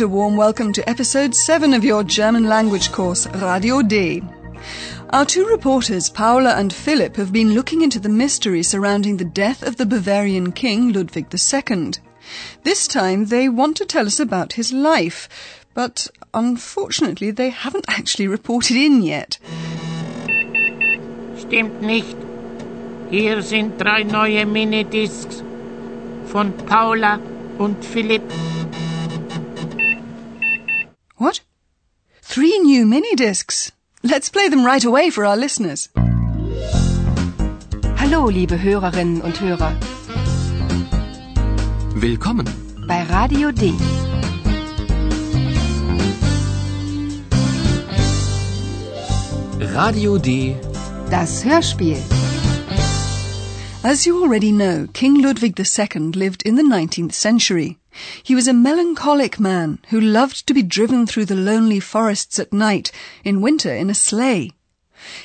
And a warm welcome to episode 7 of your German language course, Radio D. Our two reporters, Paula and Philip, have been looking into the mystery surrounding the death of the Bavarian king Ludwig II. This time they want to tell us about his life, but unfortunately they haven't actually reported in yet. Stimmt nicht. Hier sind drei neue Minidiscs von Paula und Philipp. What? Three new mini discs. Let's play them right away for our listeners. Hallo, liebe Hörerinnen und Hörer. Willkommen. Bei Radio D. Radio D. Das Hörspiel. As you already know, King Ludwig II lived in the 19th century. He was a melancholic man who loved to be driven through the lonely forests at night, in winter in a sleigh.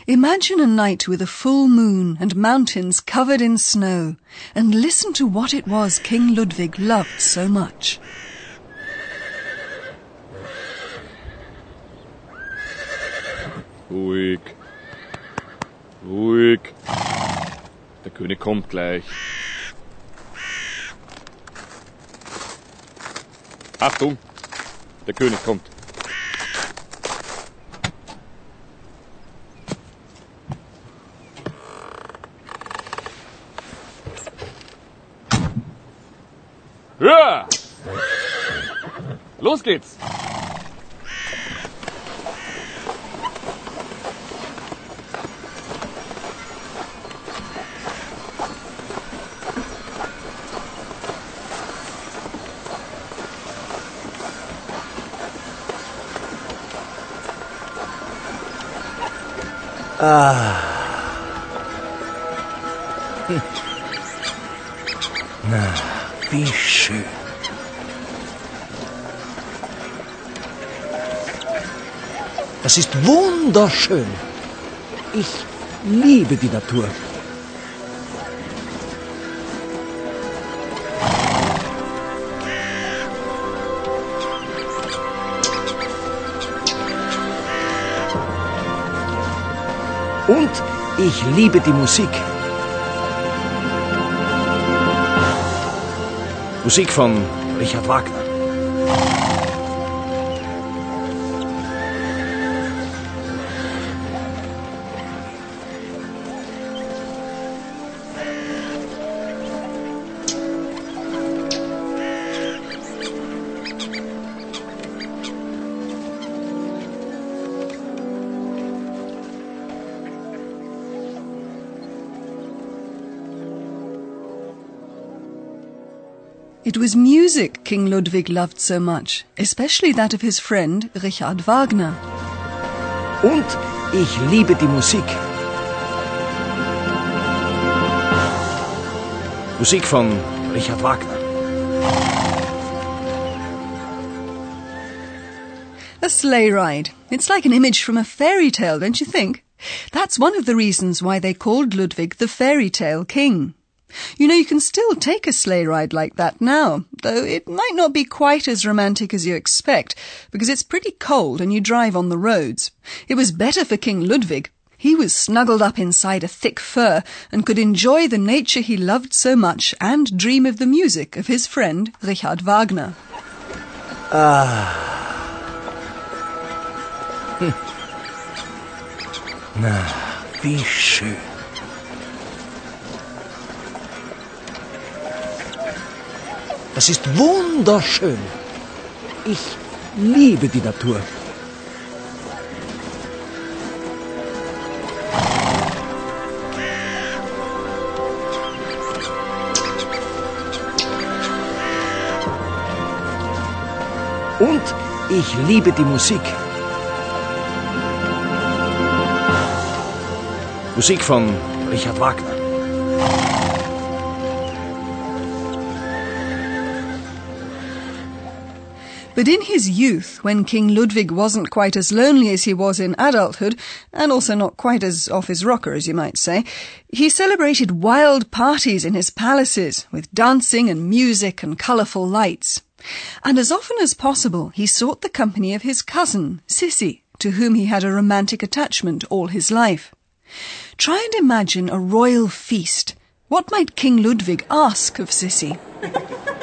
Imagine a night with a full moon and mountains covered in snow, and listen to what it was King Ludwig loved so much. Ruhig. Ruhig. Der König kommt gleich. Achtung, der König kommt. Ja! Los geht's! Na, wie schön. Das ist wunderschön. Ich liebe die Natur. Und ich liebe die Musik. Musik von Richard Wagner. It was music King Ludwig loved so much, especially that of his friend Richard Wagner. Und ich liebe die Musik. Musik von Richard Wagner. A sleigh ride. It's like an image from a fairy tale, don't you think? That's one of the reasons why they called Ludwig the fairy tale king. You know, you can still take a sleigh ride like that now, though it might not be quite as romantic as you expect, because it's pretty cold and you drive on the roads. It was better for King Ludwig. He was snuggled up inside a thick fur and could enjoy the nature he loved so much and dream of the music of his friend Richard Wagner. Ah, Na, wie schön. Das ist wunderschön. Ich liebe die Natur. Und Ich liebe die Musik. Musik von Richard Wagner. But in his youth, when King Ludwig wasn't quite as lonely as he was in adulthood, and also not quite as off his rocker, as you might say, he celebrated wild parties in his palaces, with dancing and music and colourful lights. And as often as possible, he sought the company of his cousin, Sissy, to whom he had a romantic attachment all his life. Try and imagine a royal feast. What might King Ludwig ask of Sissy?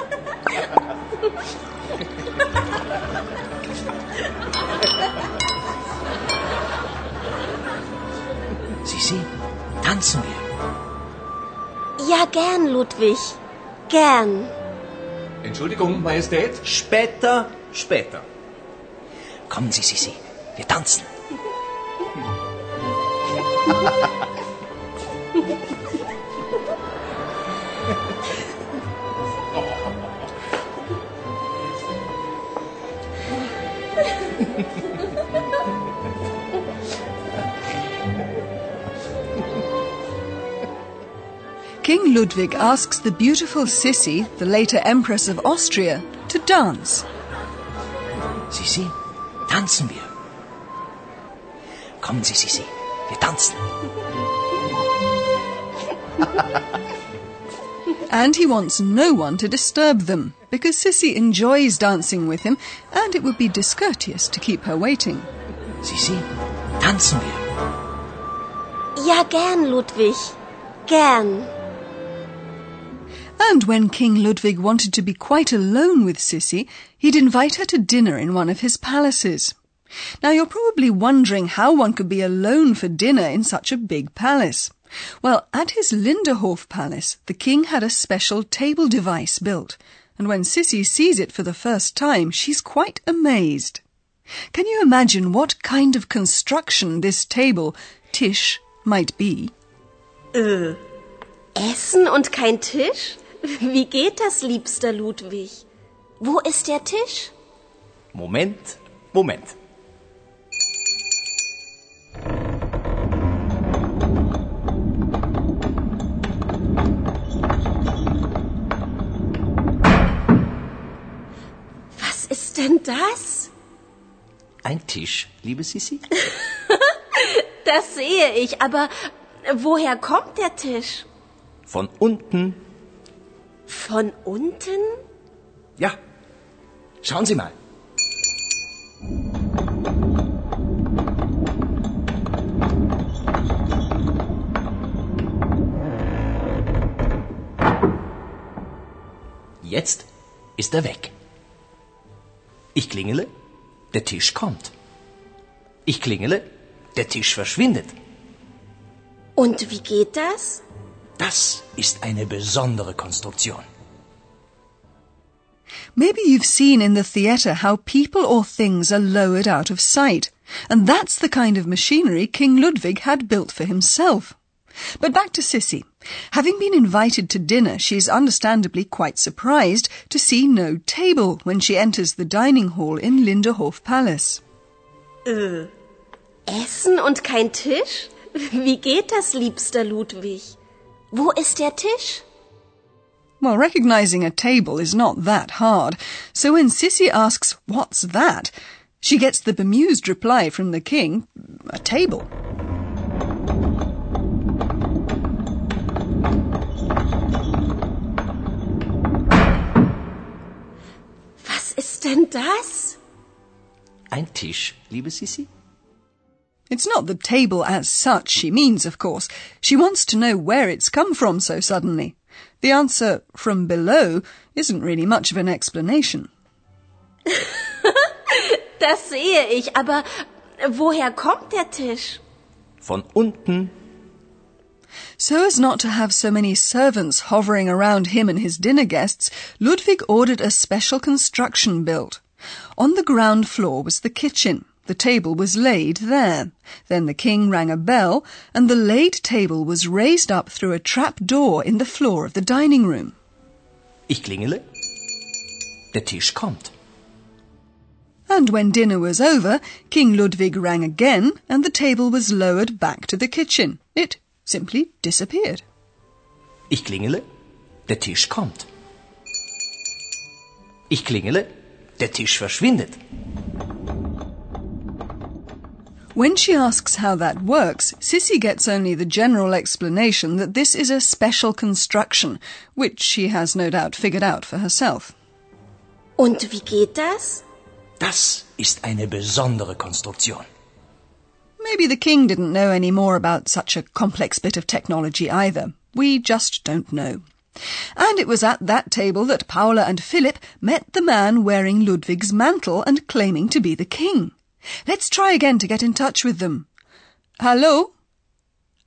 tanzen wir. Ja, gern, Ludwig. Gern. Entschuldigung, Majestät. Später, später. Kommen Sie, Sissi, wir tanzen. King Ludwig asks the beautiful Sissy, the later Empress of Austria, to dance. Sissi, tanzen wir. Kommen Sie, Sissi, wir tanzen. And he wants no one to disturb them, because Sissy enjoys dancing with him, and it would be discourteous to keep her waiting. Sissi, tanzen wir. Ja, gern, Ludwig. Gern. And when King Ludwig wanted to be quite alone with Sissy, he'd invite her to dinner in one of his palaces. Now you're probably wondering how one could be alone for dinner in such a big palace. Well, at his Linderhof palace, the king had a special table device built, and when Sissy sees it for the first time, she's quite amazed. Can you imagine what kind of construction this table, Tisch, might be? Äh, Essen und kein Tisch? Wie geht das, liebster Ludwig? Wo ist der Tisch? Moment, Moment. Was ist denn das? Ein Tisch, liebe Sissi? Das sehe ich, aber woher kommt der Tisch? Von unten. Von unten? Ja. Schauen Sie mal. Jetzt ist er weg. Ich klingele, der Tisch kommt. Ich klingele, der Tisch verschwindet. Und wie geht das? Das ist eine besondere Konstruktion. Maybe you've seen in the theatre how people or things are lowered out of sight, and that's the kind of machinery King Ludwig had built for himself. But back to Sissy. Having been invited to dinner, she's understandably quite surprised to see no table when she enters the dining hall in Linderhof Palace. Äh, Essen und kein Tisch? Wie geht das, liebster Ludwig? Wo ist der Tisch? Well, recognizing a table is not that hard, so when Sissy asks, What's that? she gets the bemused reply from the king, A table. Was ist denn das? Ein Tisch, liebe Sissi? It's not the table as such she means, of course. She wants to know where it's come from so suddenly. The answer, from below, isn't really much of an explanation. Das sehe ich, aber äh, woher kommt der Tisch? Von unten. So as not to have so many servants hovering around him and his dinner guests, Ludwig ordered a special construction built. On the ground floor was the kitchen. The table was laid there. Then the king rang a bell, and the laid table was raised up through a trap door in the floor of the dining room. Ich klingele, der Tisch kommt. And when dinner was over, King Ludwig rang again and the table was lowered back to the kitchen. It simply disappeared. Ich klingele, der Tisch kommt. Ich klingele, der Tisch verschwindet. When she asks how that works, Sissy gets only the general explanation that this is a special construction, which she has no doubt figured out for herself. Und wie geht das? Das ist eine besondere Konstruktion. Maybe the king didn't know any more about such a complex bit of technology either. We just don't know. And it was at that table that Paula and Philip met the man wearing Ludwig's mantle and claiming to be the king. Let's try again to get in touch with them. Hallo?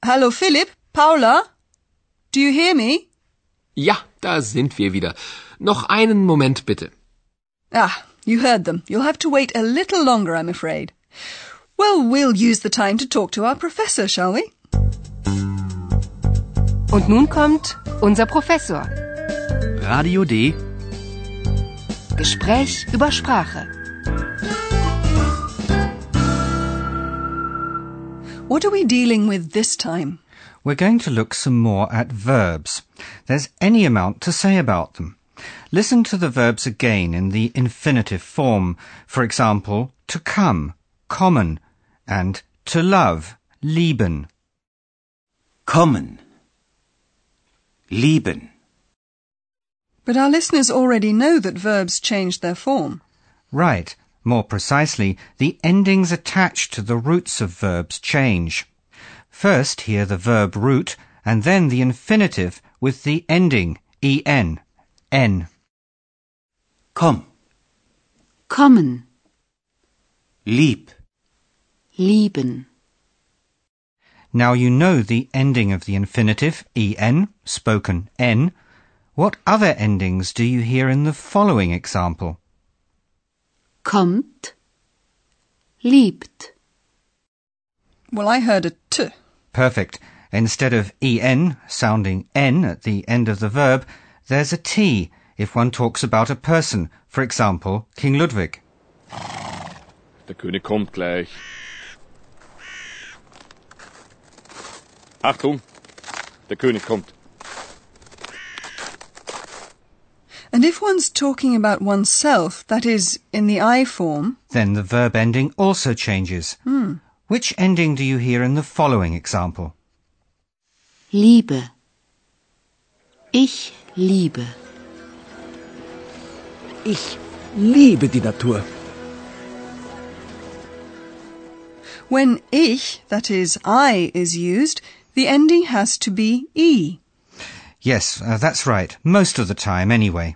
Hallo Philipp? Paula? Do you hear me? Ja, da sind wir wieder. Noch einen Moment bitte. Ah, you heard them. You'll have to wait a little longer, I'm afraid. Well, we'll use the time to talk to our professor, shall we? Und nun kommt unser Professor. Radio D. Gespräch über Sprache. What are we dealing with this time? We're going to look some more at verbs. There's any amount to say about them. Listen to the verbs again in the infinitive form. For example, to come, kommen, and to love, lieben. Kommen. Lieben. But our listeners already know that verbs change their form. Right. More precisely, the endings attached to the roots of verbs change. First, hear the verb root, and then the infinitive with the ending en, n. Komm. Kommen. Lieb. Lieben. Now you know the ending of the infinitive en, spoken n. What other endings do you hear in the following example? Kommt. Liebt. Well, I heard a t. Perfect. Instead of en sounding n at the end of the verb, there's a t if one talks about a person, for example, King Ludwig. Der König kommt gleich. Achtung, der König kommt. And if one's talking about oneself, that is, in the I form, Then the verb ending also changes. Which ending do you hear in the following example? Liebe. Ich liebe. Ich liebe die Natur. when ich, that is, I, is used, the ending has to be e. Yes, uh, that's right. Most of the time, anyway.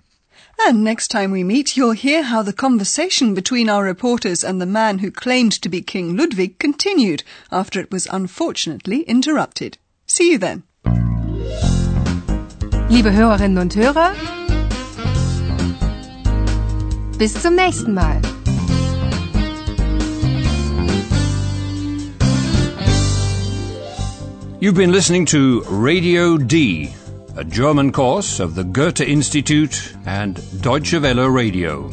And next time we meet, you'll hear how the conversation between our reporters and the man who claimed to be King Ludwig continued after it was unfortunately interrupted. See you then. Liebe Hörerinnen und Hörer, bis zum nächsten Mal. You've been listening to Radio D, a German course of the Goethe Institute and Deutsche Welle Radio.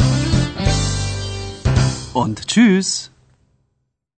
Und tschüss.